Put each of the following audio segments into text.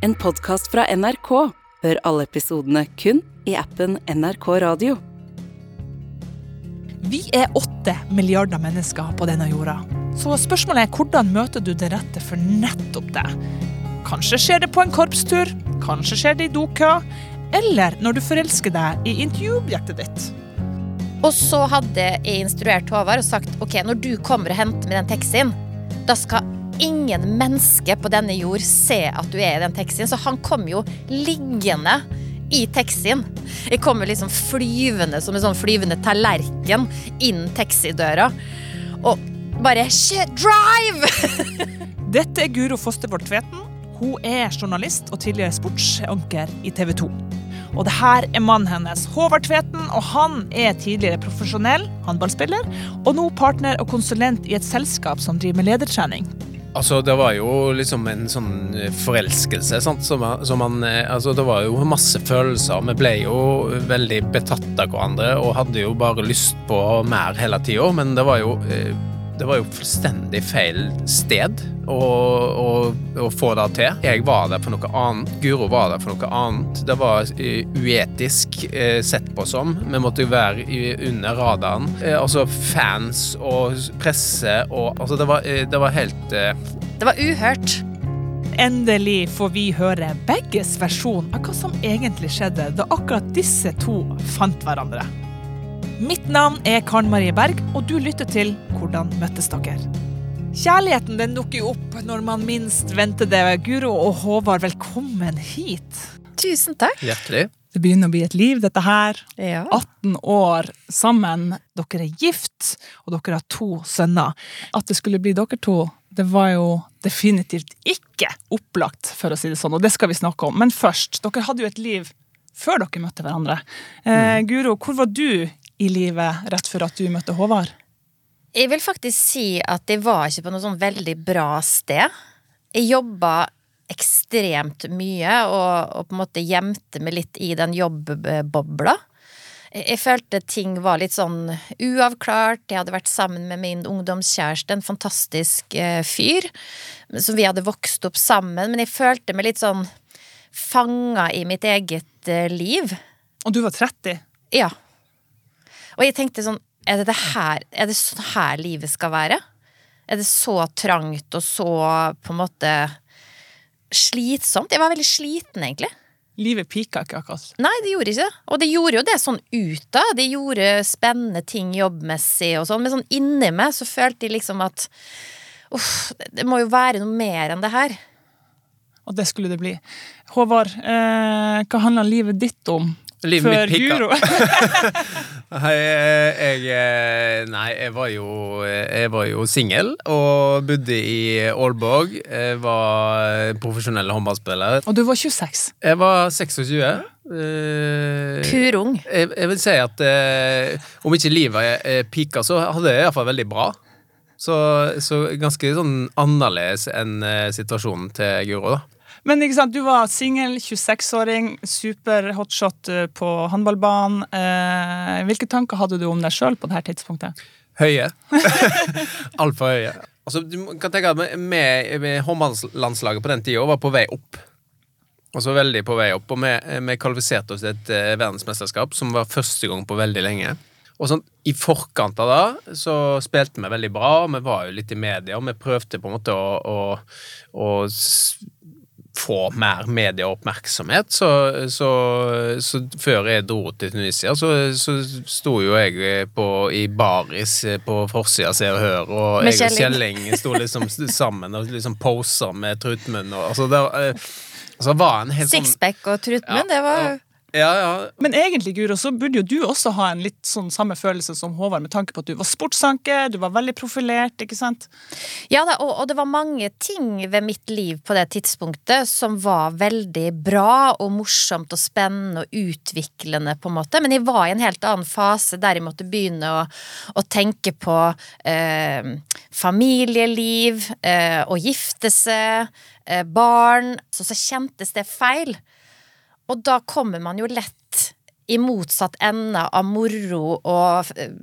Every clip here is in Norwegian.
En podkast fra NRK. Hør alle episodene kun i appen NRK Radio. Vi er åtte milliarder mennesker på denne jorda. Så spørsmålet er hvordan møter du det rette for nettopp deg? Kanskje skjer det på en korpstur, kanskje skjer det i dokø, eller når du forelsker deg i intervjuobjektet ditt. Og så hadde jeg instruert Håvard og sagt ok, når du kommer og henter med den taxien, da skal ingen menneske på denne jord se at du er i den taxien. Så han kom jo liggende i taxien. Jeg kom jo liksom flyvende som en sånn flyvende tallerken inn taxidøra. Og bare Shit, drive! Dette er Guro Fostervold Tveten. Hun er journalist og tidligere sportsanker i TV 2. Og det her er mannen hennes, Håvard Tveten, og han er tidligere profesjonell håndballspiller, og nå partner og konsulent i et selskap som driver med ledertrening. Altså, det var jo liksom en sånn forelskelse, sant, som, som man Altså, det var jo masse følelser. Vi ble jo veldig betatt av hverandre og hadde jo bare lyst på mer hele tida, men det var jo eh, det var jo fullstendig feil sted å, å, å, få det til. Jeg var der for noe annet, Guro var der for noe annet. Det var uh, uetisk uh, sett på som. Vi måtte jo være under radaren. Uh, altså fans og presse og Altså, det var, det var helt Det var uhørt. Endelig får vi høre begges versjon av hva som egentlig skjedde da akkurat disse to fant hverandre. Mitt navn er Karen Marie Berg, og du lytter til Hvordan møttes dere? Kjærligheten den dukker opp når man minst venter det. Guro og Håvard, velkommen hit. Tusen takk. Hjertelig. Det begynner å bli et liv, dette her. Ja. 18 år sammen. Dere er gift, og dere har to sønner. At det skulle bli dere to, det var jo definitivt ikke opplagt, for å si det sånn, og det skal vi snakke om. Men først, dere hadde jo et liv før dere møtte hverandre. Eh, Guro, hvor var du i livet rett før at du møtte Håvard? Jeg vil faktisk si at jeg var ikke på noe sånn veldig bra sted. Jeg jobba ekstremt mye og, og, på en måte gjemte meg litt i den jobbbobla. Jeg følte ting var litt sånn uavklart. Jeg hadde vært sammen med min ungdomskjæreste, en fantastisk eh, fyr, som vi hadde vokst opp sammen. Men jeg følte meg litt sånn fanga i mitt eget eh, liv. Og du var 30? Ja. Og jeg tenkte sånn Er det, det her, er det sånn her livet skal være? Er det så trangt og så på en måte slitsomt? Jeg var veldig sliten, egentlig. Livet pika ikke akkurat. Nei, det gjorde ikke det. Og det gjorde jo det sånn ut da. Det gjorde spennende ting jobbmessig og sånn, men sånn inni meg så følte jeg liksom at uff, det må jo være noe mer enn det her. Og det skulle det bli. Håvard, eh, hva handler livet ditt om? Livet Før mitt. Guro. Nei, jeg, jeg Nei, jeg var jo, jeg var jo singel og bodde i Aalborg. Jeg var profesjonell håndballspiller. og du var 26. Jeg var 26. Eh, Purung. jeg, jeg vil si at uh, om ikke livet eh, pika, så hadde jeg iallfall veldig bra. Så, så ganske sånn annerledes enn uh, situasjonen til Guro, da. Men ikke sant, du var singel, 26-åring, super hotshot eh, på håndballbanen. Eh, hvilke tanker hadde du om deg sjøl på dette tidspunktet? Høye. Altfor høye. Altså, du kan tenke at med, med håndballandslaget på den tida var på vei opp. Altså veldig på vei opp, og vi, vi kvalifiserte oss til et eh, verdensmesterskap som var første gang på veldig lenge. Og sånn, I forkant av det så spilte vi veldig bra, vi var jo litt i media, og vi prøvde på en måte å, å, å få mer medieoppmerksomhet. Så, så, så før jeg dro til Tunisia, så, så sto jo jeg på, i baris på forsida Se og Hør, og Med jeg og Kjelling. Sto liksom sammen og liksom posa med trutmunn. Og, altså, det, eh, altså, var en helt sånn Sixpack og trutmunn, Ja, det var ja. Ja, ja. Men egentlig, Guro, så burde jo du også ha en litt sånn samme følelse som Håvard, med tanke på at du var sportsanker, du var veldig profilert, ikke sant? Ja da, og, og det var mange ting ved mitt liv på det tidspunktet som var veldig bra og morsomt og spennende og utviklende, på en måte. Men jeg var i en helt annen fase der jeg måtte begynne å, å tenke på eh, familieliv, eh, å gifte seg, eh, barn. Så, så kjentes det feil. Og da kommer man jo lett i motsatt ende av moro og eh,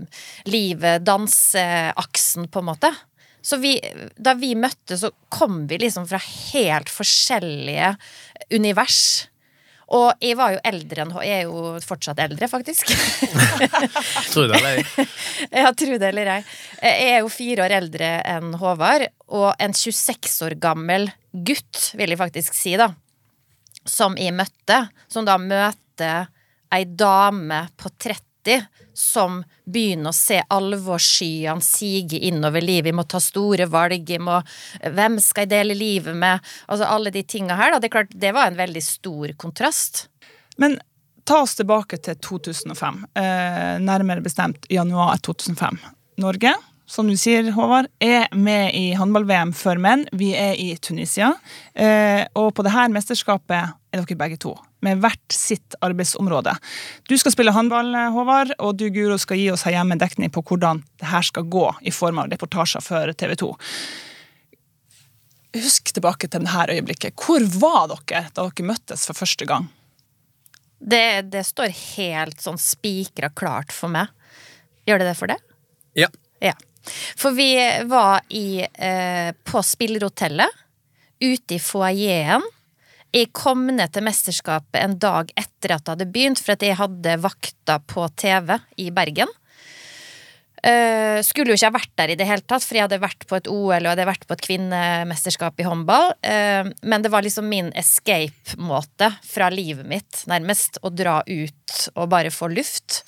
livet, danseaksen, på en måte. Så vi, da vi møttes, så kom vi liksom fra helt forskjellige univers. Og jeg var jo eldre enn Jeg er jo fortsatt eldre, faktisk. Tror det eller ei. Ja, tro det eller ei. Jeg er jo fire år eldre enn Håvard, og en 26 år gammel gutt, vil jeg faktisk si, da, som jeg møtte, som da møter ei dame på 30 som begynner å se alvorsskyene sige innover livet. Jeg må ta store valg. Jeg må, hvem skal jeg dele livet med? Altså Alle de tinga her. Da. Det klart, det var en veldig stor kontrast. Men ta oss tilbake til 2005. Eh, nærmere bestemt januar 2005. Norge, som du sier, Håvard, er med i håndball-VM for menn. Vi er i Tunisia. Eh, og på dette mesterskapet er dere begge to med hvert sitt arbeidsområde. Du skal spille håndball, Håvard, og du Guro skal gi oss her hjemme dekning på hvordan det her skal gå, i form av reportasjer for TV 2. Husk tilbake til dette øyeblikket. Hvor var dere da dere møttes for første gang? Det, det står helt sånn spikra klart for meg. Gjør det det for deg? Ja. Ja. For vi var i, eh, på spillerhotellet, ute i foajeen. Jeg kom ned til mesterskapet en dag etter at det hadde begynt, for at jeg hadde vakta på TV i Bergen. Uh, skulle jo ikke ha vært der i det hele tatt, for jeg hadde vært på et OL og hadde vært på et kvinnemesterskap i håndball. Uh, men det var liksom min escape-måte fra livet mitt, nærmest. Å dra ut og bare få luft.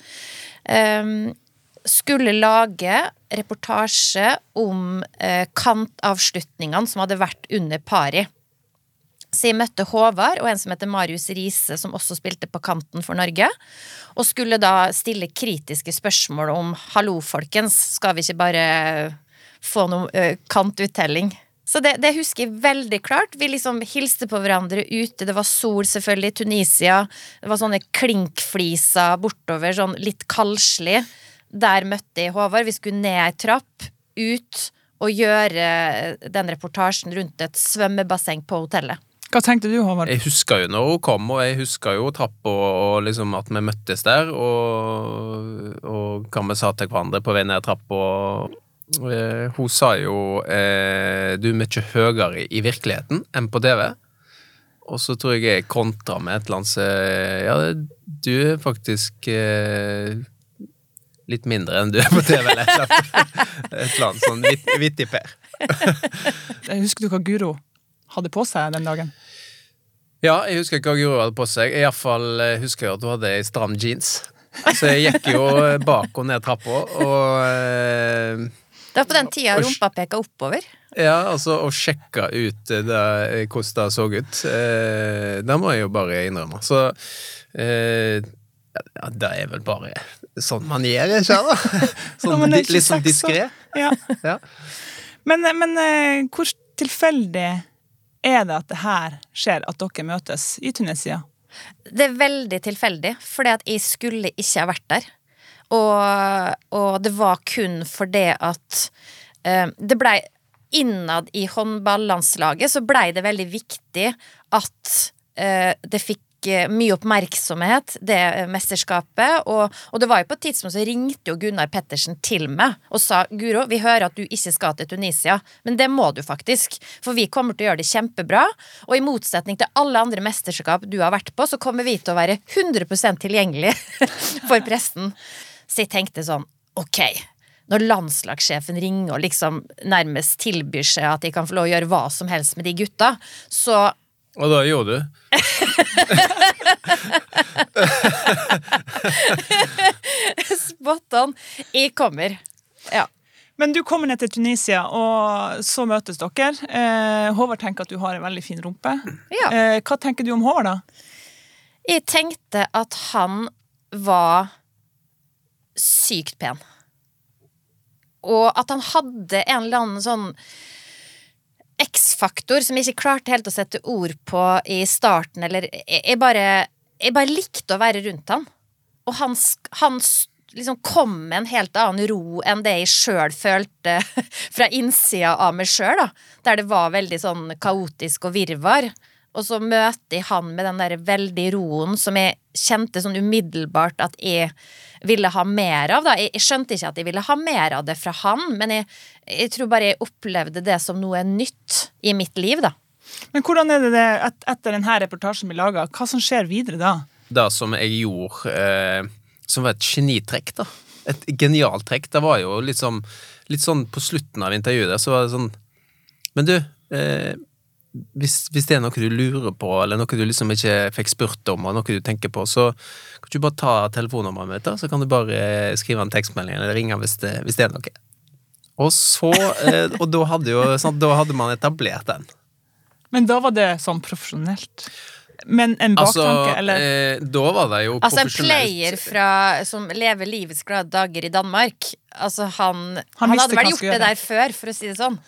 Uh, skulle lage reportasje om eh, kantavslutningene som hadde vært under pari. Så jeg møtte Håvard og en som heter Marius Riise, som også spilte på kanten for Norge. Og skulle da stille kritiske spørsmål om hallo, folkens, skal vi ikke bare få noe eh, kantuttelling? Så det, det husker jeg veldig klart. Vi liksom hilste på hverandre ute. Det var sol, selvfølgelig, i Tunisia. Det var sånne klinkfliser bortover, sånn litt kaldslig. Der møtte jeg Håvard. Vi skulle ned ei trapp, ut og gjøre den reportasjen rundt et svømmebasseng på hotellet. Hva tenkte du, Håvard? Jeg husker jo når hun kom, og jeg husker jo trappa og liksom at vi møttes der, og, og hva vi sa til hverandre på vei ned trappa. Eh, hun sa jo eh, du er mye høyere i virkeligheten enn på TV. Og så tror jeg jeg kontra med et eller annet så, Ja, du er faktisk eh, litt mindre enn du er på TV, eller et eller annet, et eller annet sånn vitt- vittig Per. Husker du hva Guro hadde på seg den dagen? Ja, jeg husker ikke hva Guro hadde på seg. Iallfall husker jeg at hun hadde ei stram jeans. Så jeg gikk jo bak og ned trappa, og eh, Det var på den tida rumpa peka oppover. Ja, altså, å sjekke ut eh, det, hvordan det så ut. Eh, det må jeg jo bare innrømme. Så eh, ja, det er vel bare sånn man gjør, ikke sant? Sånn, Ja, det di- litt sånn 26 diskré. Ja. Ja. Men, men eh, hvor tilfeldig er det at det her skjer, at dere møtes i Tunisia? Det er veldig tilfeldig, fordi at jeg skulle ikke ha vært der. Og, og det var kun fordi at uh, det blei Innad i håndballandslaget så blei det veldig viktig at uh, det fikk eh, mye oppmerksomhet, det eh, mesterskapet. Og, og det var jo på et tidspunkt så ringte jo Gunnar Pettersen til meg og sa Guro, vi hører at du ikke skal til Tunisia, men det må du faktisk. For vi kommer til å gjøre det kjempebra. Og i motsetning til alle andre mesterskap du har vært på, så kommer vi til å være 100% tilgjengelig for pressen. Så jeg tenkte sånn, ok. Når landslagssjefen ringer og liksom nærmest tilbyr seg at de kan få lov å gjøre hva som helst med de gutta, så Og da gjorde du. spot on. Jeg kommer. Ja. Men du kommer ned til Tunisia, og så møtes dere. Eh, Håvard tenker at du har en veldig fin rumpe. Ja. Eh, hva tenker du om Håvard, da? Jeg tenkte at han var sykt pen. Og at han hadde en eller annen sånn X-faktor som jeg ikke klarte helt å sette ord på i starten, eller jeg, bare Jeg bare likte å være rundt han. Og han, han liksom kom med en helt annen ro enn det jeg sjøl følte fra innsida av meg sjøl. Der det var veldig sånn kaotisk og virvar. og så møter jeg han med den der veldig roen som jeg kjente sånn umiddelbart at jeg ville ha mer av. da. Jeg, jeg skjønte ikke at jeg ville ha mer av det fra han, men jeg, jeg tror bare jeg opplevde det som noe nytt i mitt liv, da. Men hvordan er det, det et, etter denne reportasjen vi laga? Hva som skjer videre da? Det som jeg gjorde, eh, som var et genitrekk, da. Et genialt trekk. Det var jo sånn, litt sånn på slutten av intervjuet der, så var det sånn Men du, eh, hvis, hvis, det er noe du lurer på, eller noe du liksom ikke fikk spurt om, og noe du tenker på, så kan du bare ta telefonnummeret mitt, da, så kan du bare skrive en tekstmelding eller ringe hvis det, hvis det er noe. Og så eh, Og da hadde, jo, sånn, da hadde man etablert den. Men da var det sånn profesjonelt? Men en baktanke, altså, eller? Eh, da var det jo Altså en player fra, som lever livets glade dager i Danmark. Altså han, Han han, hadde vel gjort det der før, for å si det sånn.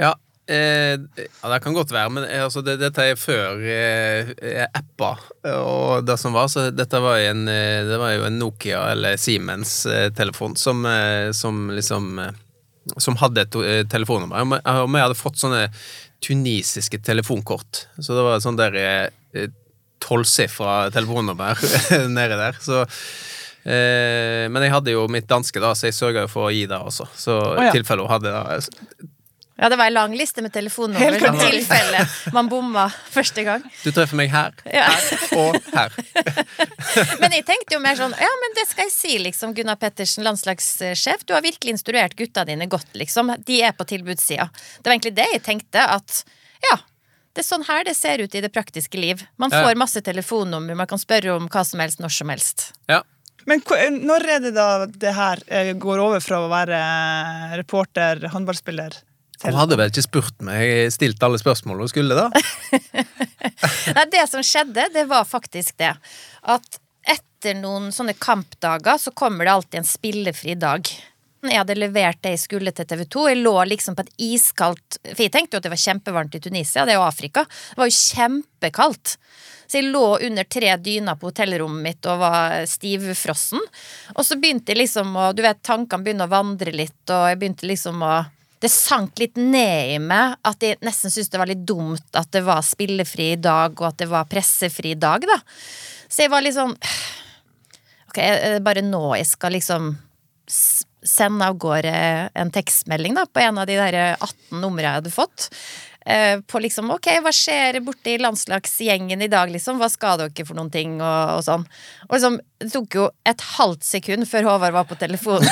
Ja, eh, ja, det kan godt være, men eh, altså, det, dette er før eh, appa og det som var. Så dette var en, eh, det var jo en Nokia eller Siemens-telefon som, eh, som liksom eh, Som hadde et eh, telefonnummer. Og vi- hadde fått sånne tunisiske telefonkort. Så det var sånn der eh, tolvsifra telefonnummer nede der. Så eh, men jeg hadde jo mitt danske, da, så jeg sørga for å gi det også. Så i ja. tilfelle hun hadde det. Ja, det var en lang liste med telefonnummer i tilfelle man bomma første gang. Du treffer meg her, Ja. her og her. Men jeg tenkte jo mer sånn Ja, men det skal jeg si, liksom, Gunnar Pettersen, landslagssjef. Du har virkelig instruert gutta dine godt, liksom. De er på tilbudssida. Det var egentlig det jeg tenkte, at ja. Det er sånn her det ser ut i det praktiske liv. Man får masse telefonnummer, man kan spørre om hva som helst når som helst. Ja. Men når er det da det her eh, går over fra å være reporter, håndballspiller Hun hadde vel ikke spurt meg, stilt alle spørsmålene hun skulle, da? Nei, det som skjedde, det var faktisk det. At etter noen sånne kampdager, så kommer det alltid en spillefri dag. Jeg hadde levert det jeg skulle til TV 2. Jeg lå liksom på et iskaldt For jeg tenkte jo at det var kjempevarmt i Tunisia, det er jo Afrika. Det var jo kjempekaldt. Så jeg lå under tre dyner på hotellrommet mitt og var stivfrossen. Og så begynte jeg liksom å Du vet, tankene begynner å vandre litt, og jeg begynte liksom å det sank litt ned i meg at jeg nesten syntes det var litt dumt at det var spillefri dag, og at det var pressefri dag, da. Så jeg var litt sånn Ok, er bare nå jeg skal liksom sende av gårde en tekstmelding da, på en av de der 18 numrene jeg hadde fått. Eh, på liksom ok, hva skjer borte i landslagsgjengen i dag, liksom? Hva skal dere for noen ting, og, og sånn. Og liksom, det tok jo et halvt sekund før Håvard var på telefonen.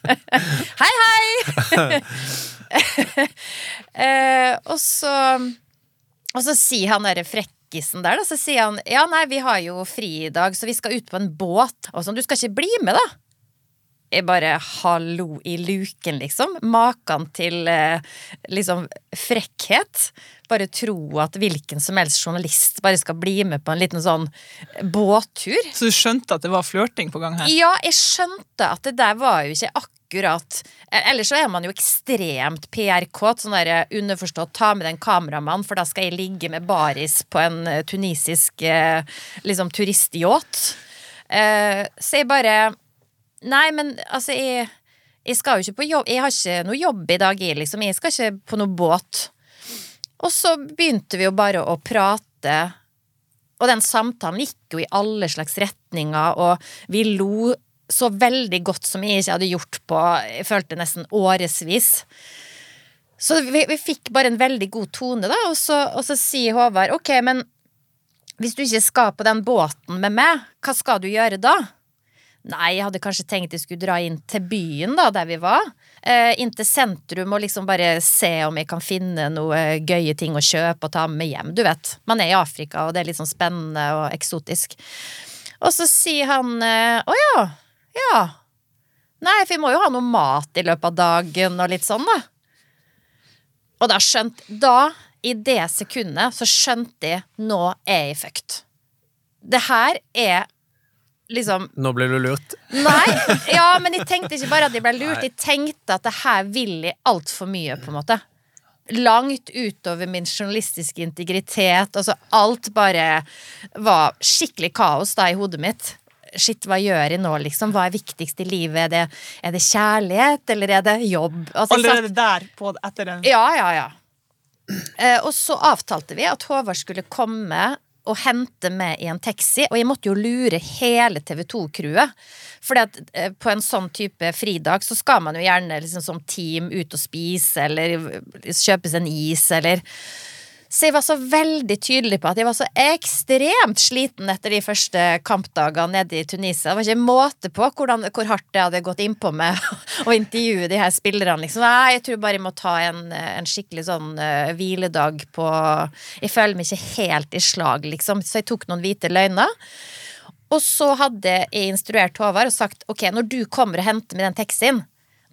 hei, hei! eh, og så Og så sier han derre frekkisen der, da, så sier han ja, nei, vi har jo fri i dag, så vi skal ut på en båt. Og sånn, du skal ikke bli med, da? Jeg bare hallo i luken, liksom. Maken til eh, liksom frekkhet. Bare tro at hvilken som helst journalist bare skal bli med på en liten sånn båttur. Så du skjønte at det var flørting på gang her? Ja, jeg skjønte at det der var jo ikke akkurat eh, Ellers så er man jo ekstremt PR-kåt. Sånn der underforstått ta med den kameramann, for da skal jeg ligge med baris på en eh, tunisisk eh, liksom turistyacht. Eh, så jeg bare Nei, men altså, jeg, jeg skal jo ikke på jobb Jeg har ikke noe jobb i dag, jeg, liksom. Jeg skal ikke på noe båt. Og så begynte vi jo bare å prate. Og den samtalen gikk jo i alle slags retninger, og vi lo så veldig godt som jeg ikke hadde gjort på Jeg følte nesten årevis. Så vi, vi fikk bare en veldig god tone, da, og så, og så sier Håvard ok, men hvis du ikke skal på den båten med meg, hva skal du gjøre da? Nei, jeg hadde kanskje tenkt jeg skulle dra inn til byen, da, der vi var. Eh, inn til sentrum og liksom bare se om jeg kan finne noe gøye ting å kjøpe og ta med hjem. Du vet, man er i Afrika, og det er litt sånn spennende og eksotisk. Og så sier han eh, å ja, ja. Nei, for vi må jo ha noe mat i løpet av dagen og litt sånn, da. Og da skjønte Da, i det sekundet, så skjønte jeg nå er jeg fucked. Det her er liksom Nå ble du lurt. Nei, ja, men jeg tenkte ikke bare at jeg ble lurt. Jeg tenkte at det her vil jeg altfor mye, på en måte. Langt utover min journalistiske integritet. Altså, alt bare var skikkelig kaos da i hodet mitt. Shit, hva gjør jeg nå, liksom? Hva er viktigst i livet? Er det, er det kjærlighet, eller er det jobb? Altså, jeg satt- Allerede der, på, etter den? ja, ja, ja. Eh, og så avtalte vi at Håvard skulle komme og hente meg i en taxi, og jeg måtte jo lure hele TV 2-crewet. Fordi at eh, på en sånn type fridag så skal man jo gjerne liksom som team ut og spise, eller kjøpe seg en is, eller så jeg var så veldig tydelig på at jeg var så ekstremt sliten etter de første kampdagene nede i Tunisia. Det var ikke måte på hvordan, hvor hardt det hadde gått innpå med å intervjue de her spillerne. Liksom. Nei, jeg tror bare jeg må ta en, en skikkelig sånn uh, hviledag på Jeg føler meg ikke helt i slag, liksom. Så jeg tok noen hvite løgner. Og så hadde jeg instruert Håvard og sagt ok, når du kommer og henter med den taxien,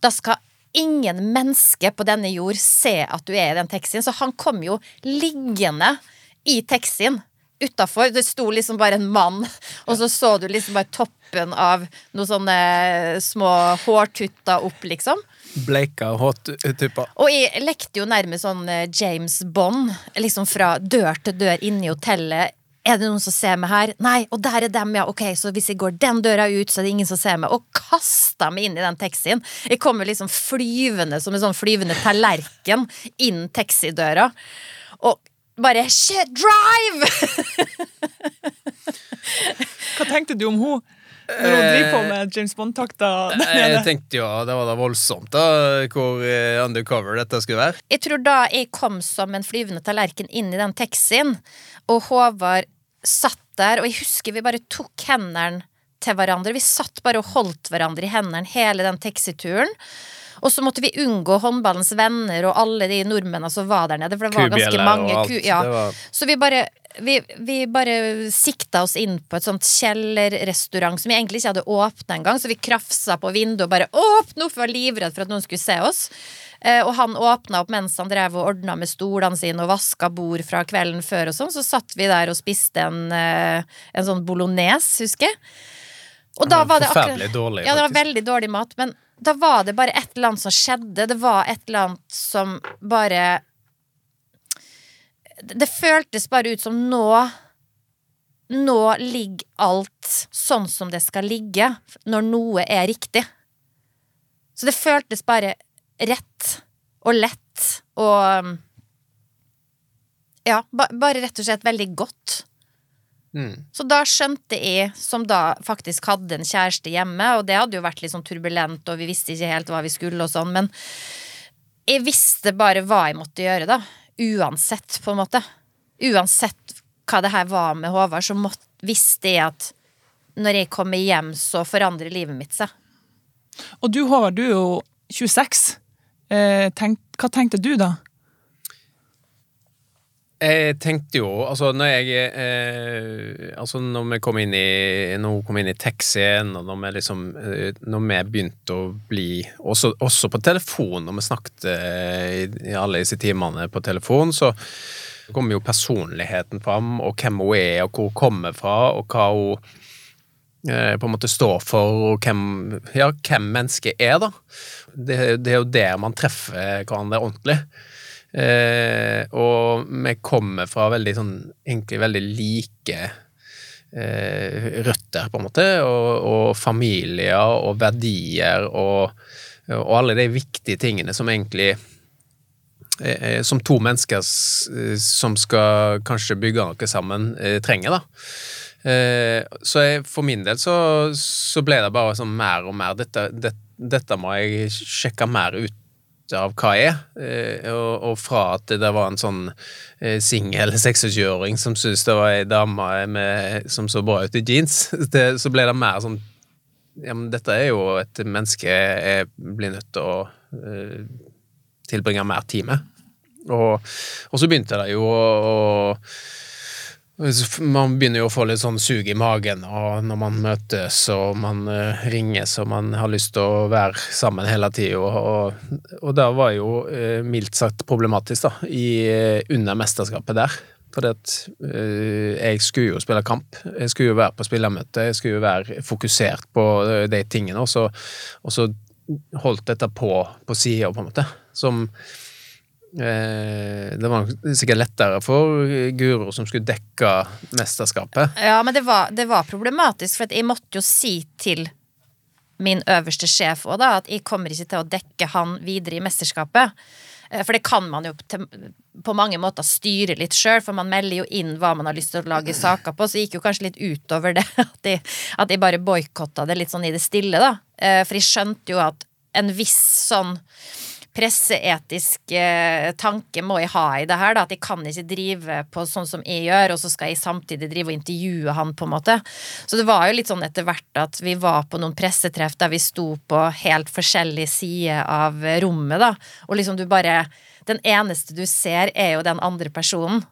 da skal ingen menneske på denne jord se at du er i den taxien. Så han kom jo liggende i taxien utafor. Det sto liksom bare en mann, og så så du liksom bare toppen av noen sånne små hårtutter opp, liksom. Bleika hårtupper. Og jeg lekte jo nærmest sånn eh, James Bond, liksom fra dør til dør inne i hotellet er det noen som ser meg her? Nei, og der er dem, ja. Ok, så hvis jeg går den døra ut, så er det ingen som ser meg. Og kasta meg inn i den taxien. Jeg kommer liksom flyvende som en sånn flyvende tallerken inn taxidøra. Og bare Shit, drive! Hva tenkte du om? Hun driver på med James Bond-takter? Jeg tenkte jo det var da voldsomt, da, hvor eh, undercover dette skulle være. Jeg tror da jeg kom som en flyvende tallerken inn i den taxien, og Håvard satt der, og jeg husker vi bare tok hendene til hverandre. Vi satt bare og holdt hverandre i hendene hele den taxituren. Og så måtte vi unngå håndballens venner og alle de nordmennene som var der nede. For det var ganske mange alt. ja. Var... Så vi bare, vi, vi bare sikta oss inn på et sånt kjellerrestaurant som vi egentlig ikke hadde åpna engang. Så vi krafsa på vinduet og bare 'åpne opp!' Vi var livredd for at noen skulle se oss. Eh, og han åpna opp mens han drev og ordna med stolene sine og vaska bord fra kvelden før og sånn. Så satt vi der og spiste en, eh, en sånn bolognese, husker jeg. Og da var det Forferdelig dårlig, Ja, det var veldig dårlig mat. Men da var det bare et eller annet som skjedde. Det var et eller annet som bare Det føltes bare ut som nå Nå ligger alt sånn som det skal ligge, når noe er riktig. Så det føltes bare rett og lett og Ja, ba bare rett og slett veldig godt. Mm. Så da skjønte jeg, som da faktisk hadde en kjæreste hjemme, og det hadde jo vært litt sånn turbulent, og vi visste ikke helt hva vi skulle og sånn, men jeg visste bare hva jeg måtte gjøre, da. Uansett, på en måte. Uansett hva det her var med Håvard, så måtte, visste jeg at når jeg kommer hjem, så forandrer livet mitt seg. Og du Håvard, du er jo 26. Eh, tenk, hva tenkte du da? Jeg tenkte jo, altså når jeg eh, Altså når vi kom inn i Når hun kom inn i taxien, og når vi liksom eh, Når vi begynte å bli Også, også på telefon, når vi snakket eh, i alle disse timene på telefon, så kommer jo personligheten fram, og hvem hun er, og hvor hun kommer fra, og hva hun eh, på en måte står for, og hvem, ja, hvem mennesket er, da. Det, det er jo der man treffer hverandre ordentlig. Eh, og vi kommer fra veldig sånn egentlig veldig like eh, røtter, på en måte, og, og familier og verdier og, og alle de viktige tingene som egentlig eh, som to mennesker eh, som skal kanskje bygge noe sammen, eh, trenger, da. Eh, så jeg, for min del så, så ble det bare sånn mer og mer Dette, det, dette må jeg sjekke mer ut av hva er. Eh, og fra at det var en sånn eh, singel 26-åring som syntes det var ei dame som så bra ut i jeans, det, så ble det mer sånn Ja, men dette er jo et menneske jeg blir nødt til å uh, tilbringe mer tid med. Og, og så begynte det jo å, å man begynner jo å få litt sånn sug i magen og når man møtes og man eh, ringes og man har lyst til å være sammen hele tida. Og, og, og det var jo eh, mildt sagt problematisk da, i, eh, under mesterskapet der. Fordi at jeg skulle jo spille kamp, jeg skulle jo være på spillermøte, jeg skulle jo være fokusert på de tingene, og så, og så holdt dette på på sida, på en måte. Som Det var sikkert lettere for Guro som skulle dekke mesterskapet. Ja, men det var, det var problematisk, for jeg måtte jo si til min øverste sjef òg, da, at jeg kommer ikke til å dekke han videre i mesterskapet. Eh, For det kan man jo på mange måter styre litt sjøl, for man melder jo inn hva man har lyst til å lage saker på. Så det gikk jo kanskje litt utover det at de, at de bare boikotta det litt sånn i det stille, da. Eh, For jeg skjønte jo at en viss sånn presseetisk eh, tanke må jeg ha i det her, da. At jeg kan ikke drive på sånn som jeg gjør, og så skal jeg samtidig drive og intervjue han, på en måte. Så det var jo litt sånn etter hvert at vi var på noen pressetreff der vi sto på helt forskjellige sider av rommet, da. Og liksom du bare Den eneste du ser, er jo den andre personen.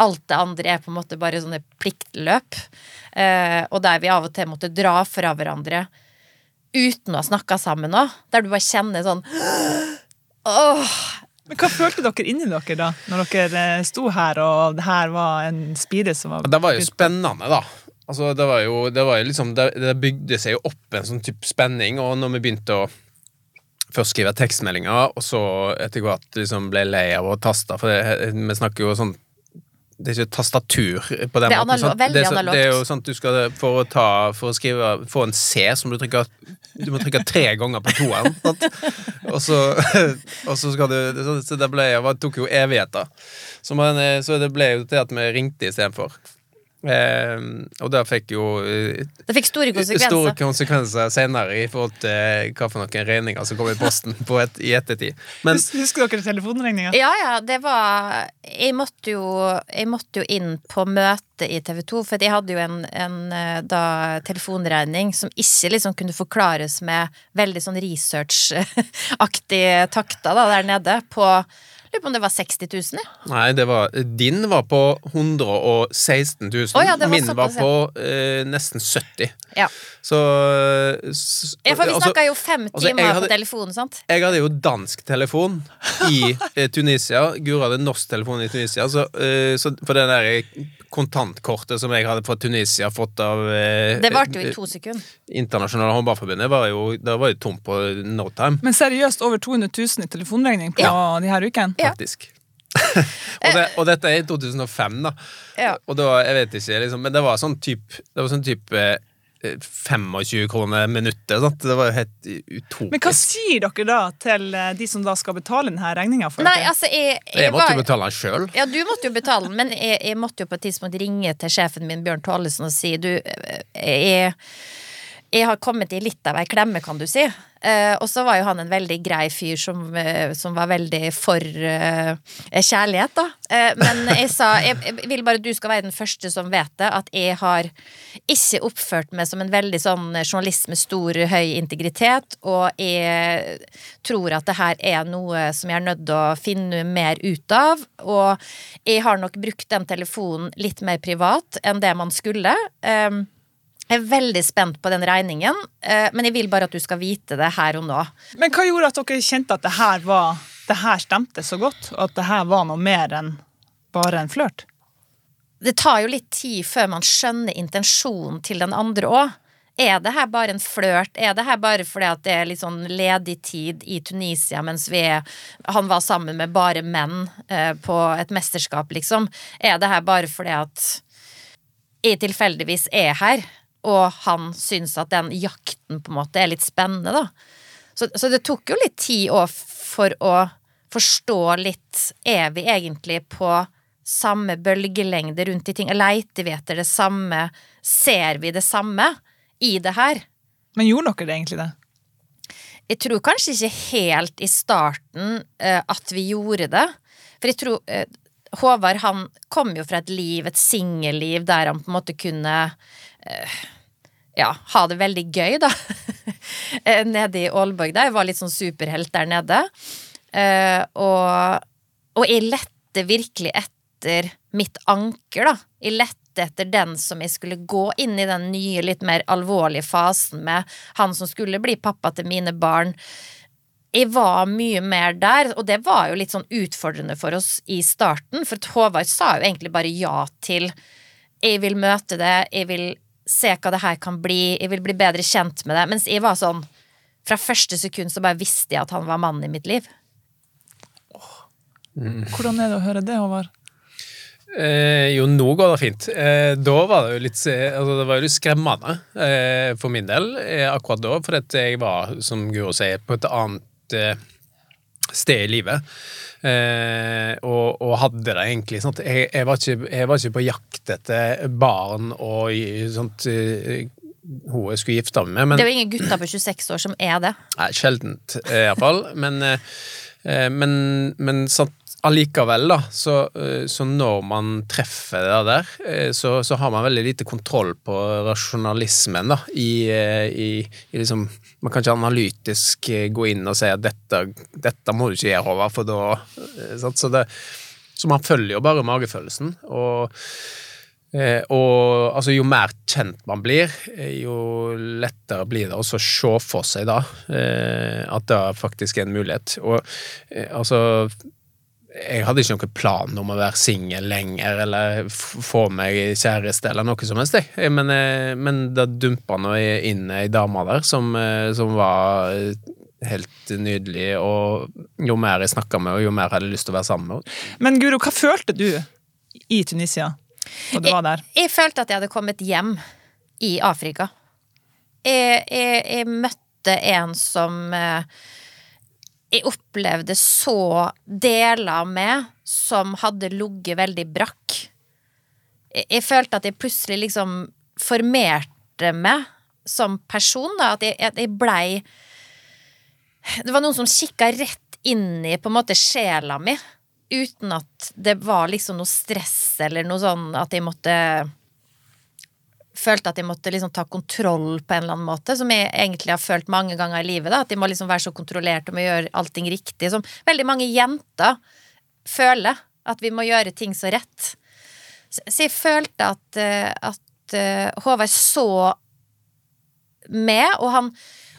Alt det andre er på en måte bare sånne pliktløp. Eh, og der vi av og til måtte dra fra hverandre uten å ha snakka sammen òg. Der du bare kjenner sånn Åh, Men hva følte dere inni dere da, når dere eh, sto her og det her var en spire som var Det var jo spennende, da. Altså, det var jo, det var jo liksom det, det bygde seg jo opp en sånn type spenning, og når vi begynte å først skrive tekstmeldinger, og så etter hvert liksom ble lei av å taste, for det, vi snakker jo sånn det er ikke tastatur på den Det er måten. Sånn, veldig det, er analogt. det er jo sånn at du skal for å ta For å skrive Få en C som du trykker Du må trykke tre ganger på toeren. Og så, og så skal du Så det ble Det tok jo evigheter. Så, man, så det ble jo til at vi ringte istedenfor. Eh, og det fikk jo eh, det fikk store konsekvenser. store konsekvenser senere i forhold til hva for noen regninger som kom i posten på et, i ettertid. Men Husker dere telefonregninga? Ja, ja, det var Jeg måtte jo, jeg måtte jo inn på møte i TV 2, for jeg hadde jo en, en eh, da, telefonregning som ikke liksom kunne forklares med veldig sånn researchaktige takter da, der nede, på Lurer på om det var 60 000, jeg. Nei, det var, din var på 116 000. Oh, ja, var Min var på eh, nesten 70. Ja. Så så Ja, for vi altså, snakka jo fem altså, timer hadde- på telefonen, sant? Jeg hadde jo dansk telefon i eh, Tunisia. Guro hadde norsk telefon i Tunisia. Så, eh, så for det der kontantkortet som jeg hadde fra Tunisia, fått av eh, Det varte jo i eh, to sekunder. Internasjonale håndballforbundet, var jo, det var jo tomt på no time, Men seriøst over 200 000 i telefonregning på de her ukene? Ja. faktisk. og, det, og dette er i 2005, da. Ja. Og da, jeg vet ikke, liksom, men det var sånn type Det var sånn type eh, 25 kroner minuttet. Sant? Det var jo helt utopisk. Men hva sier dere da til eh, de som da skal betale denne regninga? Nei, altså, jeg, jeg, jeg måtte var jo betale den sjøl. Ja, du måtte jo betale den, men jeg, jeg måtte jo på et tidspunkt ringe til sjefen min, Bjørn Tollesen, og si du, jeg, jeg har kommet i litt av ei klemme, kan du si. Eh, og så var jo han en veldig grei fyr som, eh, som var veldig for eh, kjærlighet, da. Eh, men jeg sa jeg, jeg vil bare du skal være den første som vet det, at jeg har ikke oppført meg som en veldig sånn journalist med stor, høy integritet, og jeg tror at det her er noe som jeg er nødt til å finne mer ut av. Og jeg har nok brukt den telefonen litt mer privat enn det man skulle. Um, jeg er veldig spent på den regningen, eh, men jeg vil bare at du skal vite det her og nå. Men hva gjorde at dere kjente at det her, var, det her stemte så godt, og at det her var noe mer enn bare en flørt? Det tar jo litt tid før man skjønner intensjonen til den andre òg. Er det her bare en flørt? Er det her bare fordi at det er litt sånn ledig tid i Tunisia mens vi er Han var sammen med bare menn eh, på et mesterskap, liksom. Er det her bare fordi at jeg tilfeldigvis er her, og han syns at den jakten på en måte er litt spennende, da? Så, så det tok jo litt tid òg for å forstå litt Er vi egentlig på samme bølgelengde rundt de ting? Leiter vi etter det samme? Ser vi det samme i det her? Men gjorde dere det egentlig det? Jeg tror kanskje ikke helt i starten uh, at vi gjorde det. For jeg tror uh, Håvard han kom jo fra et liv, et singelliv, der han på en måte kunne ja, ha det veldig gøy, da. Eh, nede i Aalborg der. Jeg var litt sånn superhelt der nede. Eh, og, og jeg lette virkelig etter mitt anker, da. Jeg lette etter den som jeg skulle gå inn i den nye, litt mer alvorlige fasen med han som skulle bli pappa til mine barn. Jeg var mye mer der, og det var jo litt sånn utfordrende for oss i starten, for Håvard sa jo egentlig bare ja til jeg vil møte det, jeg vil se hva det her kan bli, jeg vil bli bedre kjent med det. Mens jeg var sånn Fra første sekund så bare visste jeg at han var mannen i mitt liv. Hvordan er det å høre det, Håvard? Eh, jo, nå går det fint. Eh, da var det jo litt eh, altså, Det var jo litt skremmende eh, for min del eh, akkurat da, for at jeg var, som Guro sier, på et annet eh, sted i livet. Eh, og, og hadde det egentlig. Jeg, jeg, var ikke, jeg var ikke på jakt etter barn og sånt eh, hun jeg skulle gifte meg med. Men, Det er jo ingen gutter på 26 år som er det. Nei, sjeldent eh, iallfall. Men, eh, men, men sant, allikevel, da, så, eh, så når man treffer det der, eh, så, så har man veldig lite kontroll på rasjonalismen, da, i, eh, i, i liksom Man kan ikke analytisk gå inn og si at dette, dette må du ikke gjøre, Håvard, for da. Så, det, så man følger jo bare magefølelsen. og og altså, jo mer kjent man blir, jo lettere blir det å se for seg da at det faktisk er en mulighet. Og altså Jeg hadde ikke noen plan om å være singel lenger eller få meg kjæreste eller noe som helst, jeg. Men, eh, men da dumpa nå inn ei dame der som, eh, som var eh, helt nydelig, og jo mer jeg snakka med henne, jo mer hadde jeg lyst til å være sammen med henne. Men Guro, hva følte du i Tunisia da du var der? Jeg følte at jeg hadde kommet hjem i Afrika. Jeg, jeg, jeg møtte en som eh, jeg opplevde så deler av meg som hadde ligget veldig brakk. Jeg, jeg følte at jeg plutselig liksom formerte meg som person, da. At jeg, at jeg blei Det var noen som kikka rett inn i på en måte sjela mi uten at det var liksom noe stress eller noe sånn at jeg måtte Følte at jeg måtte liksom ta kontroll på en eller annen måte, som jeg egentlig har følt mange ganger i livet. da, At jeg må liksom være så kontrollert og må gjøre allting riktig. Som veldig mange jenter føler. At vi må gjøre ting så rett. Så, så jeg følte at, eh, at eh, Håvard så med, og han,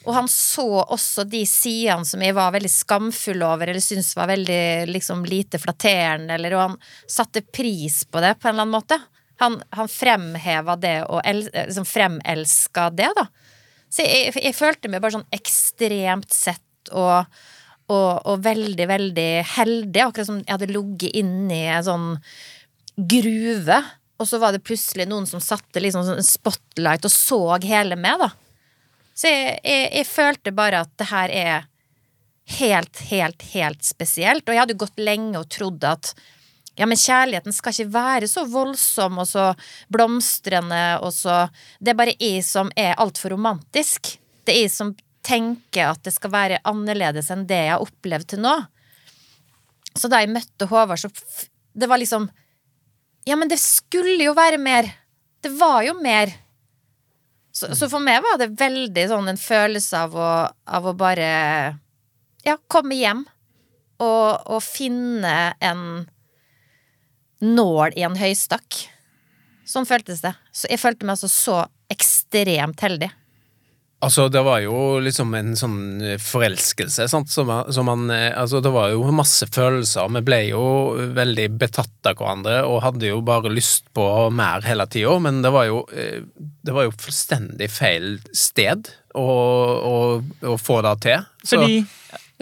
og han så også de sidene som jeg var veldig skamfull over, eller syntes var veldig liksom, lite flatterende, eller, og han satte pris på det på en eller annen måte. Han, han fremheva det og el, liksom fremelska det, da. Så jeg, jeg følte meg bare sånn ekstremt sett og, og, og veldig, veldig heldig. Akkurat som jeg hadde ligget inni en sånn gruve, og så var det plutselig noen som satte liksom sånn spotlight og så hele meg, da. Så jeg, jeg, jeg følte bare at det her er helt, helt, helt spesielt. Og jeg hadde gått lenge og trodd at ja, men kjærligheten skal ikke være så voldsom og så blomstrende og så Det er bare jeg som er altfor romantisk. Det er jeg som tenker at det skal være annerledes enn det jeg har opplevd til nå. Så da jeg møtte Håvard, så Det var liksom Ja, men det skulle jo være mer. Det var jo mer. Så, så for meg var det veldig sånn en følelse av å, av å bare Ja, komme hjem og, og finne en nål i en høystakk. Sånn føltes det. Så jeg følte meg altså så ekstremt heldig. Altså, det var jo liksom en sånn forelskelse, sant, som, som man eh, Altså, det var jo masse følelser. Vi ble jo veldig betatt av hverandre og hadde jo bare lyst på mer hele tida, men det var jo eh, Det var jo fullstendig feil sted å, å, å få det til. Så- Fordi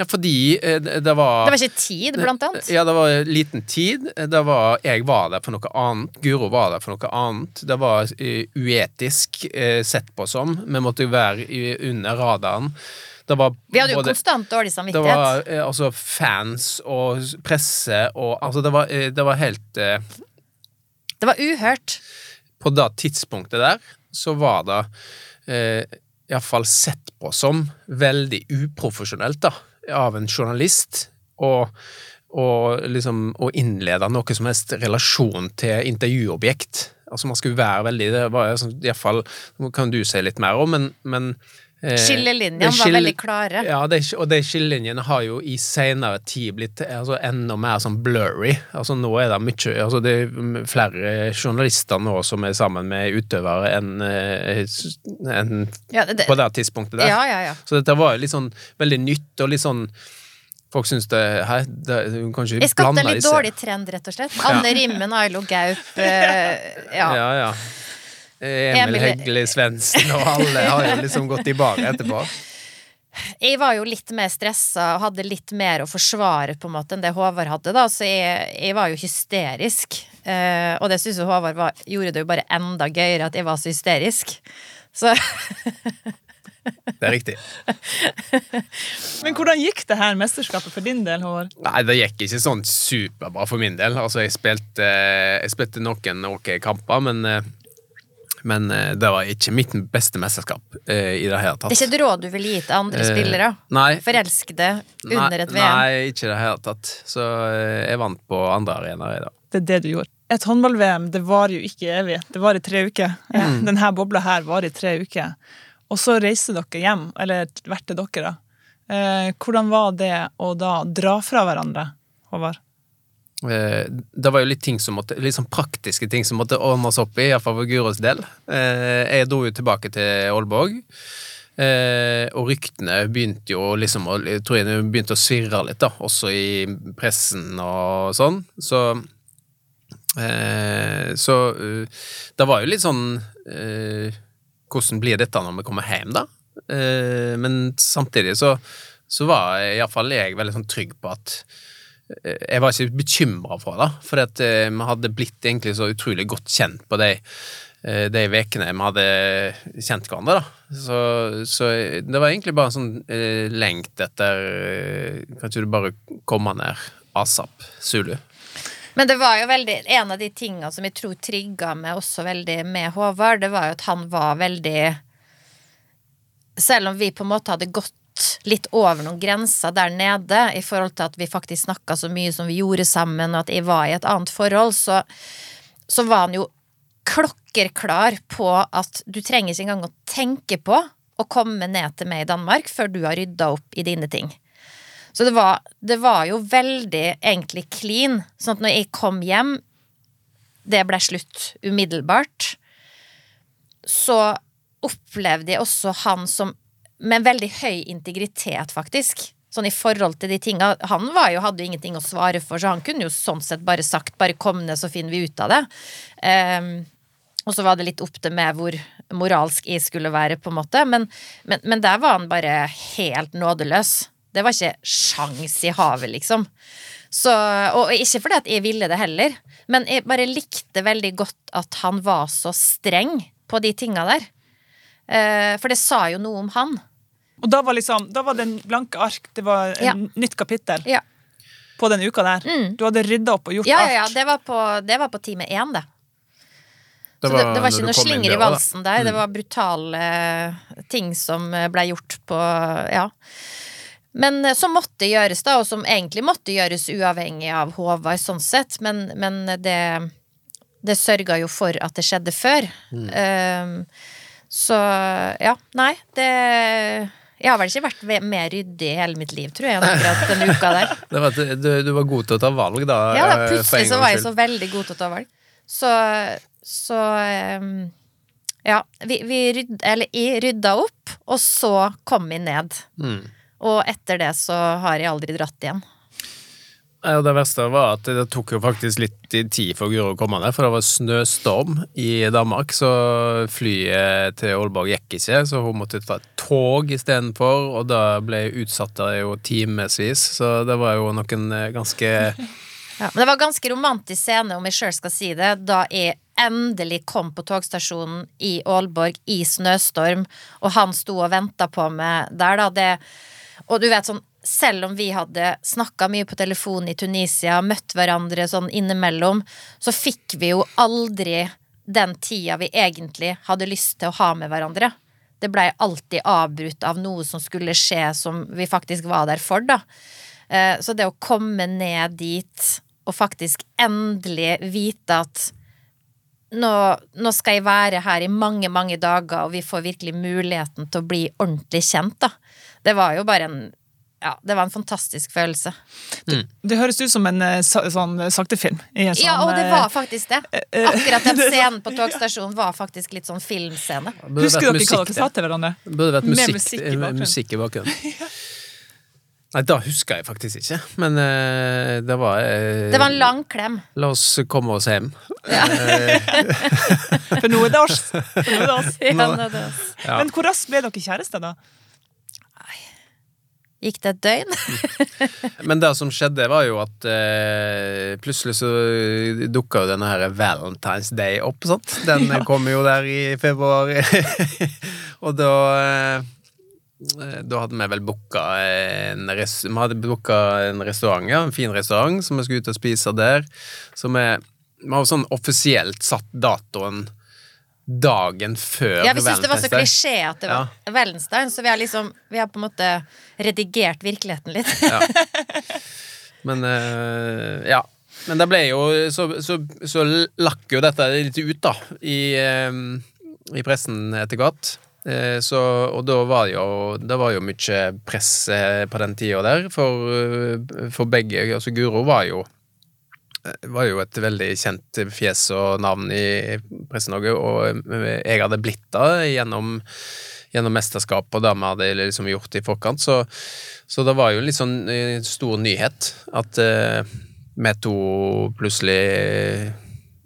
Ja, fordi eh, det, var Det var ikke tid, blant annet. Ja, det var liten tid. Det var, jeg var der for noe annet. Guro var der for noe annet. Det var eh, uetisk eh, sett på som. Vi måtte jo være under radaren. Det var Vi hadde jo både- konstant dårlig det var eh, altså fans og presse og Altså, det var, eh, det var helt eh, Det var uhørt. På det tidspunktet der så var det eh, iallfall sett på som veldig uprofesjonelt, da, av en journalist. Og, liksom innlede noe som helst relasjon til intervjuobjekt. Altså man skulle være veldig Det var sånn, iallfall Kan du si litt mer om, men, men Skillelinjene det var skille- veldig klare. Ja, det, og de skillelinjene har jo i senere tid blitt altså, enda mer sånn blurry. Altså nå er det mye altså, Det er flere journalister nå som er sammen med utøvere enn en, Ja, på det tidspunktet der. ja, ja, ja. Så dette var jo litt sånn veldig nytt og litt sånn Folk syns det Hæ, det, kan ikke Jeg skapte en litt dårlig trend, rett og slett. Anne Rimmen, Ailo Gaup eh, ja. Ja, ja. Emil Emil- Hegle Svendsen og alle har jo liksom gått i bar etterpå. Jeg var jo litt mer stressa og hadde litt mer å forsvare på en måte enn det Håvard hadde, da, så jeg, jeg var jo hysterisk. Eh, og det syns jo Håvard var, gjorde det jo bare enda gøyere at jeg var så hysterisk. Så Det er riktig. Men hvordan gikk det her mesterskapet for din del, Håvard? Nei, det gikk ikke sånn superbra for min del. Altså, jeg spilte, jeg spilte noen ok kamper, men, eh, men eh, det var ikke mitt beste mesterskap eh, i det hele tatt. Det er ikke et råd du vil gi til andre Eh, spillere? Nei. Forelskede under et VM? Nei, ikke i det hele tatt. Så jeg vant på andre arenaer i dag. Det er det du gjorde. Et håndball-VM det varer jo ikke evig. Det varer i tre uker. Mm. Denne bobla her varer i tre uker. Og så reiser dere hjem, eller hvert til dere, da. Hvordan var det å da dra fra hverandre, Håvard? Eh, Det var jo litt ting som måtte, litt sånn praktiske ting som måtte ordnes opp i, iallfall for Guros del. Eh, Jeg dro jo tilbake til Aalborg, eh, og ryktene begynte jo liksom å tror jeg begynte å svirre litt, da, også i pressen og sånn. Så Så det var jo litt sånn Hvordan blir dette når vi kommer hjem, da? Men samtidig så, så var iallfall jeg veldig sånn trygg på at jeg var ikke bekymra for det, for eh, vi hadde blitt egentlig så utrolig godt kjent på de eh, de ukene vi hadde kjent hverandre. da. Så, så det var egentlig bare en sånn eh, lengt etter eh, Kan ikke du bare komme ned asap, Zulu? Men det var jo veldig En av de tinga som jeg tror trigga meg også veldig med Håvard, det var jo at han var veldig Selv om vi på en måte hadde gått litt over noen grenser der nede i forhold til at vi faktisk snakka så mye som vi gjorde sammen, og at jeg var i et annet forhold, så, så var han jo klokkerklar på at du trenger ikke engang å tenke på å komme ned til meg i Danmark før du har rydda opp i dine ting. Så det var, det var jo veldig egentlig clean. Sånn at når jeg kom hjem, det ble slutt umiddelbart, så opplevde jeg også han som med veldig høy integritet, faktisk. Sånn i forhold til de tinga. Han jo, hadde jo ingenting å svare for, så han kunne jo sånn sett bare sagt 'bare kom ned, så finner vi ut av det'. Um, og så var det litt opp til meg hvor moralsk jeg skulle være, på en måte. Men, men, men der var han bare helt nådeløs. Det var ikke sjans i havet, liksom. Så, og ikke fordi at jeg ville det heller, men jeg bare likte veldig godt at han var så streng på de tinga der. Eh, for det sa jo noe om han. Og da var, liksom, da var det en blanke ark, det var et Ja. nytt kapittel Ja, på den uka der. Mm. Du hadde rydda opp og gjort ja, ja, ja alt. det, var på, det var på time én, det. Det Så det, det var ikke noe slinger i valsen der. Det var brutale eh, ting som ble gjort på Ja. Men eh, som måtte gjøres, da, og som egentlig måtte gjøres uavhengig av Håvard, sånn sett. Men, men det Det sørga jo for at det skjedde før. Mm. Um, så ja, nei, det Jeg har vel ikke vært mer ryddig i hele mitt liv, tror jeg, akkurat den uka der. Det var, du, du var god til å ta valg, da. Ja, da, eh, plutselig så var jeg så veldig god til å ta valg. Så, så ehm, Ja, vi, vi rydda, eller jeg rydda opp, og så kom vi ned. Mm. Og etter det så har jeg aldri dratt igjen. Nei, og Det verste var at det tok jo faktisk litt tid for Guro å komme ned, for det var snøstorm i Danmark, så flyet til Aalborg gikk ikke, så hun måtte ta et tog istedenfor, og da ble jeg utsatt der jo timevis, så det var jo noen eh, ganske Ja, men det var ganske romantisk scene, om jeg sjøl skal si det, da jeg endelig kom på togstasjonen i Aalborg i snøstorm, og han sto og venta på meg der, da. Det, og du vet sånn, selv om vi hadde snakka mye på telefon i Tunisia, møtt hverandre sånn innimellom, så fikk vi jo aldri den tida vi egentlig hadde lyst til å ha med hverandre. Det blei alltid avbrutt av noe som skulle skje som vi faktisk var der for, da. Eh, Så det å komme ned dit og faktisk endelig vite at nå, nå skal jeg være her i mange, mange dager, og vi får virkelig muligheten til å bli ordentlig kjent, da. Det var jo bare en Ja, det var en fantastisk følelse. Det høres ut som en eh, sånn eh, saktefilm. i en Ja, sånn, og det eh, var faktisk det. Akkurat den scenen på togstasjonen var faktisk litt sånn filmscene. Burde Husker dere hva dere sa til hverandre? Burde vært musikk, musikk i bakgrunnen. musikk i bakgrunnen. Nei, da husker jeg faktisk ikke, men uh, det var uh, Det var en lang klem. La oss komme oss hjem. For nå er det oss. For nå er det oss. Ja, nå, det Ja. Men hvor raskt ble dere kjærester, da? Gikk det et døgn? Men det som skjedde, var jo at eh, plutselig så dukka jo denne her Valentine's Day opp, sant? Den kom jo der i februar. og da eh, Da hadde vi vel booka en, vi hadde en restaurant, ja, en fin restaurant, som vi skulle ut og spise der. Så vi, vi har sånn offisielt satt datoen dagen før Ja, vi syns det var så klisjé at det var Valentine, så vi har liksom Vi har på en måte redigert virkeligheten litt. Men uh, ja. Men det ble jo Så, så, så lakk jo dette litt ut, da, i, eh, i pressen etter hvert. Eh, så, og da var jo Det var jo mye press på den tida der, for, for begge. Altså Guro var jo var jo et veldig kjent fjes og navn i Presse-Norge, og eh, jeg hadde blitt det gjennom, gjennom mesterskap og det vi hadde liksom gjort i forkant, så, så det var jo litt sånn eh, stor nyhet at eh, vi to plutselig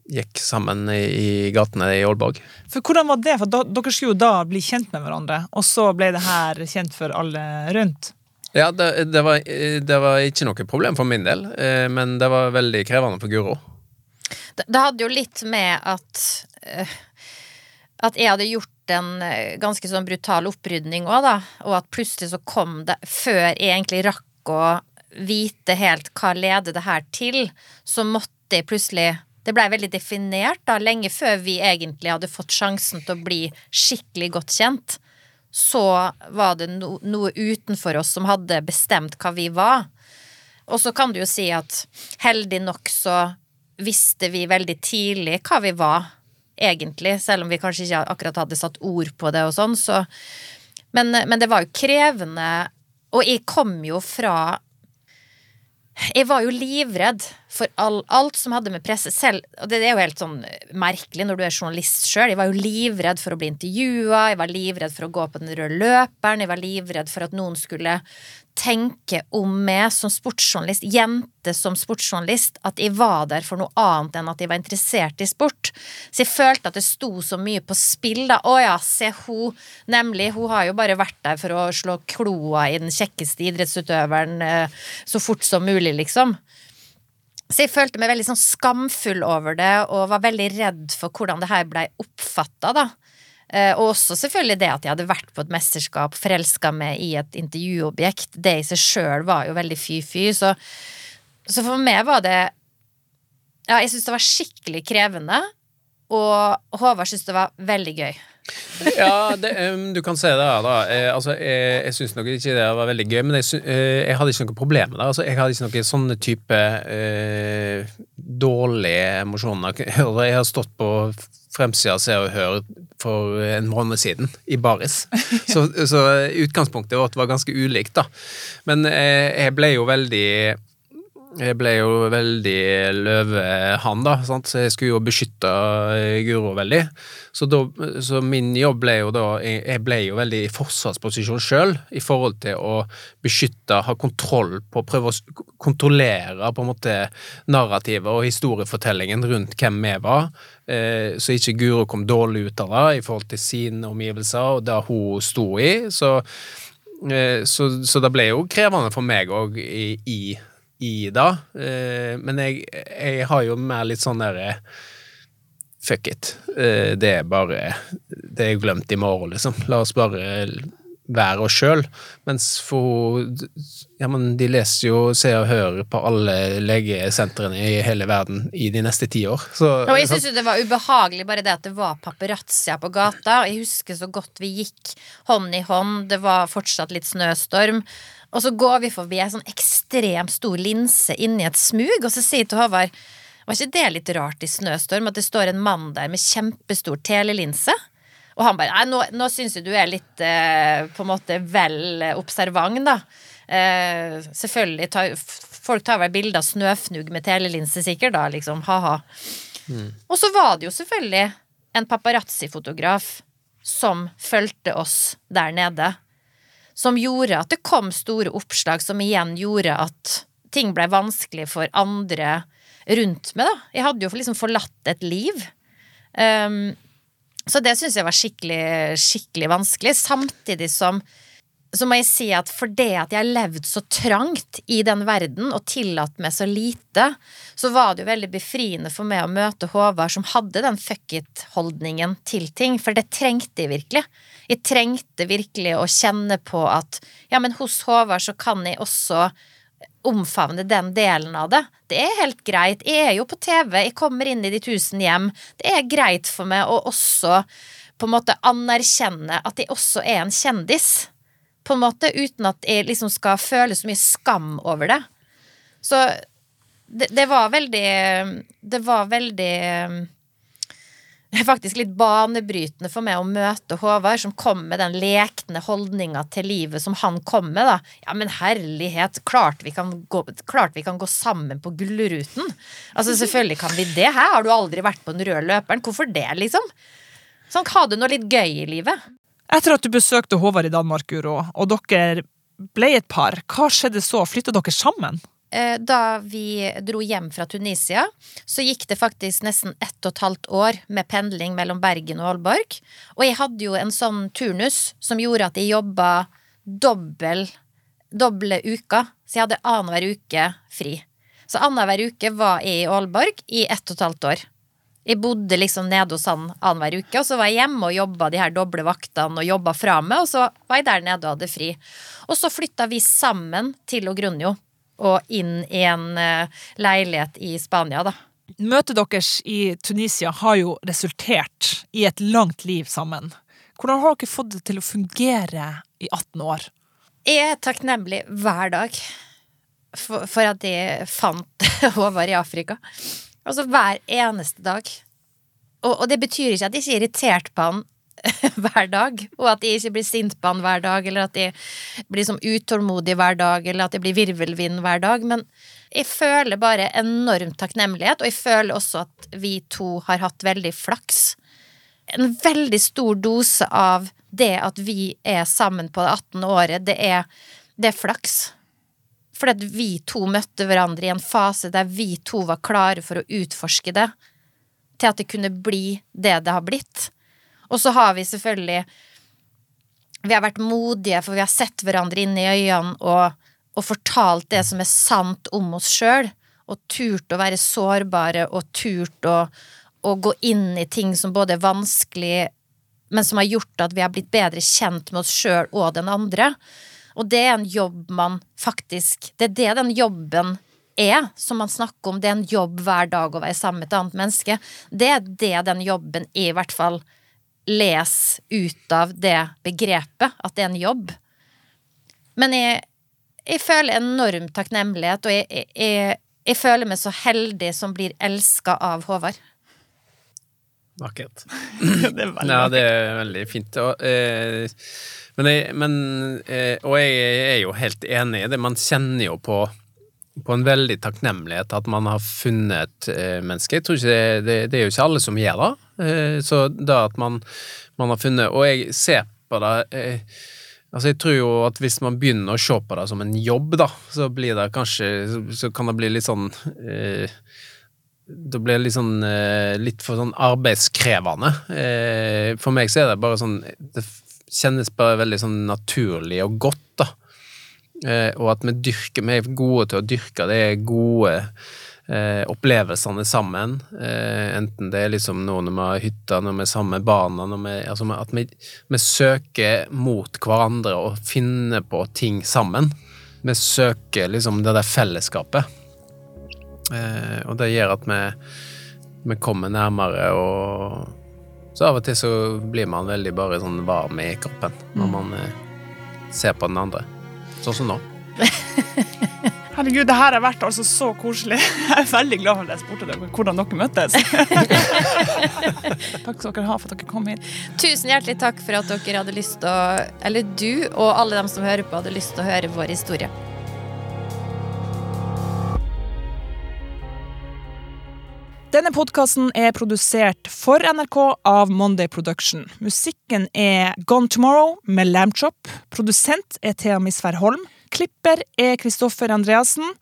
gikk sammen i gatene i Aalborg. For hvordan var det? For da, Dere skulle jo da bli kjent med hverandre, og så ble det her kjent for alle rundt. Ja, det, det, var, det var ikke noe problem for min del, eh, men det var veldig krevende for Guro. Det, det hadde jo litt med at eh, At jeg hadde gjort en eh, ganske sånn brutal opprydning òg, da. Og at plutselig så kom det, før jeg egentlig rakk å vite helt hva leder det her til, så måtte jeg plutselig det blei veldig definert, da, lenge før vi egentlig hadde fått sjansen til å bli skikkelig godt kjent. Så var det no, noe utenfor oss som hadde bestemt hva vi var. Og så kan du jo si at heldig nok så visste vi veldig tidlig hva vi var, egentlig, selv om vi kanskje ikke akkurat hadde satt ord på det og sånn, så men, men det var jo krevende, og jeg kom jo fra jeg var jo livredd for all, alt som hadde med presse selv, og det er jo helt sånn merkelig når du er journalist sjøl. Jeg var jo livredd for å bli intervjua, jeg var livredd for å gå på den røde løperen, jeg var livredd for at noen skulle tenke om meg som sportsjournalist, jente som sportsjournalist, at jeg var der for noe annet enn at jeg var interessert i sport. Så jeg følte at det sto så mye på spill, da. Å ja, se hun, nemlig. Hun har jo bare vært der for å slå kloa i den kjekkeste idrettsutøveren eh, så fort som mulig, liksom. Så jeg følte meg veldig sånn skamfull over det, og var veldig redd for hvordan det her blei oppfatta, da. Eh, og også selvfølgelig det at jeg hadde vært på et mesterskap, forelska meg i et intervjuobjekt. Det i seg sjøl var jo veldig fy-fy. Så, så for meg var det Ja, jeg syns det var skikkelig krevende. Og Håvard syns det var veldig gøy. Ja, det, um, du kan se det her, da. Jeg, altså, jeg jeg syns nok ikke det var veldig gøy, men jeg, eh, jeg hadde ikke noe problem med det. Altså, jeg hadde ikke noen sånne type eh, dårlige emosjoner. Jeg har stått på fremsida av Se og Hør for en måned siden, i baris. Så, så utgangspunktet vårt var ganske ulikt, da. Men eh, jeg ble jo veldig jeg ble jo veldig løvehann, da, sant? så jeg skulle jo beskytte eh, Guro veldig. Så, da, så min jobb ble jo da Jeg ble jo veldig i forsvarsposisjon sjøl i forhold til å beskytte, ha kontroll på, prøve å kontrollere på en måte narrativet og historiefortellingen rundt hvem vi var, eh, så ikke Guro kom dårlig ut av det i forhold til sine omgivelser og det hun sto i. Så, eh, så, så det ble jo krevende for meg òg i, i i det, eh, men jeg, jeg har jo mer litt sånn derre Fuck it. Eh, det er bare Det er glemt i morgen, liksom. La oss bare være oss sjøl. Mens for Ja, men de leser jo Ser og Hører på alle legesentrene i hele verden i de neste ti år. Så, Og jeg syns jo det var ubehagelig bare det at det var paparazzia på gata. Jeg husker så godt vi gikk hånd i hånd, det var fortsatt litt snøstorm. Og så går vi forbi ei sånn ekstremt stor linse inni et smug, og så sier jeg til Håvard Var ikke det litt rart i snøstorm at det står en mann der med kjempestor telelinse? Og han bare Nei, nå, nå syns jeg du er litt eh, på en måte vel observant, da. Eh, selvfølgelig. Tar, folk tar vel bilde av snøfnugg med telelinse, sikkert, da, liksom. Ha-ha. Og så var det jo selvfølgelig en paparazzi-fotograf som fulgte oss der nede. Som gjorde at det kom store oppslag, som igjen gjorde at ting ble vanskelig for andre rundt meg, da. Jeg hadde jo liksom forlatt et liv. Um, så det syns jeg var skikkelig, skikkelig vanskelig. Samtidig som så må jeg si at for det at jeg har levd så trangt i den verden og tillatt meg så lite, så var det jo veldig befriende for meg å møte Håvard som hadde den fuck it-holdningen til ting, for det trengte jeg virkelig. Jeg trengte virkelig å kjenne på at ja, men hos Håvard så kan jeg også omfavne den delen av det. Det er helt greit. Jeg er jo på TV, jeg kommer inn i de tusen hjem. Det er greit for meg å også på en måte anerkjenne at jeg også er en kjendis. På en måte uten at jeg liksom skal føle så mye skam over det. Så det, det var veldig Det var veldig er faktisk litt banebrytende for meg å møte Håvard, som kom med den lekne holdninga til livet som han kom med, da. Ja, men herlighet, klart vi kan gå, vi kan gå sammen på Gullruten. Altså, selvfølgelig kan vi det. Her har du aldri vært på den røde løperen. Hvorfor det, liksom? Sånn, ha det noe litt gøy i livet. Etter at du besøkte Håvard i Danmark, Guro, og dere ble et par, hva skjedde så? Flytta dere sammen? Eh, da vi dro hjem fra Tunisia, så gikk det faktisk nesten ett og et halvt år med pendling mellom Bergen og Aalborg. Og jeg hadde jo en sånn turnus som gjorde at jeg jobba dobbel, doble uker. Så jeg hadde annenhver uke fri. Så annenhver uke var jeg i Aalborg i ett og et halvt år. Jeg bodde liksom nede hos han annenhver uke, og så var jeg hjemme og jobba de her doble vaktene og jobba fra meg, og så var jeg der nede og hadde fri. Og så flytta vi sammen til Ogrunjo og inn i en uh, leilighet i Spania, da. Møtet deres i Tunisia har jo resultert i et langt liv sammen. Hvordan har dere fått det til å fungere i 18 år? Jeg er takknemlig hver dag for, for at jeg fant Håvard i Afrika. Altså hver eneste dag. Og, og, det betyr ikke at jeg ikke er irritert på han hver dag, og at jeg ikke blir sint på han hver dag, eller at jeg blir som utålmodig hver dag, eller at jeg blir virvelvind hver dag, men jeg føler bare enorm takknemlighet, og jeg føler også at vi to har hatt veldig flaks. En veldig stor dose av det at vi er sammen på det 18. året, det er, det er flaks. Fordi vi to møtte hverandre i en fase der vi to var klare for å utforske det, til at det kunne bli det det har blitt. Og så har vi selvfølgelig Vi har vært modige, for vi har sett hverandre inn i øynene og, og fortalt det som er sant om oss sjøl, og turt å være sårbare og turt å, å gå inn i ting som både er vanskelig, men som har gjort at vi har blitt bedre kjent med oss sjøl og den andre. Og det er en jobb man faktisk Det er det den jobben er, som man snakker om. Det er en jobb hver dag å være sammen med et annet menneske. Det er det den jobben er, i hvert fall les ut av det begrepet, at det er en jobb. Men jeg, jeg føler enorm takknemlighet, og jeg, jeg, jeg, føler meg så heldig som blir elska av Håvard. Vakkert. ja, det er veldig fint. Og, eh, men, jeg, men eh, Og jeg er jo helt enig i det. Man kjenner jo på, på en veldig takknemlighet at man har funnet et eh, menneske. Jeg tror ikke det, det, det, er jo ikke alle som gjør det. Eh, så da at man, man, har funnet Og jeg ser på det eh, Altså, jeg tror jo at hvis man begynner å se på det som en jobb, da, så blir det kanskje Så, så kan det bli litt sånn eh, da blir det litt sånn litt for sånn arbeidskrevende. For meg så er det bare sånn Det kjennes bare veldig sånn naturlig og godt, da. Eh, og at vi dyrker Vi er gode til å dyrke de gode eh, opplevelsene sammen. Eh, enten det er liksom nå når vi har hytta, når vi er sammen med barna vi, altså At vi, vi, søker mot hverandre og finner på ting sammen. Vi søker liksom det der fellesskapet. Eh, og det gjør at vi, vi kommer nærmere og så av og til så blir man veldig bare sånn varm i kroppen når mm. man eh, ser på den andre. Sånn som nå. Herregud, det her har vært altså så koselig. Jeg er veldig glad for at jeg spurte dere hvordan dere møttes. takk skal dere ha for at dere kom hit. Tusen hjertelig takk for at dere hadde lyst til å Eller du og alle dem som hører på, hadde lyst til å høre vår historie. Denne podkasten er produsert for NRK av Monday Production. Musikken er Gone Tomorrow med Lambchop. Produsent er Thea Misvær Holm. Klipper er Kristoffer Andreassen.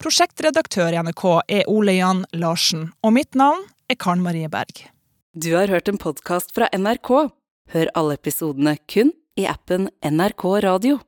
Prosjektredaktør i NRK er Ole Jan Larsen. Og mitt navn er Karen Marie Berg. Du har hørt en podkast fra NRK. Hør alle episodene kun i appen NRK Radio.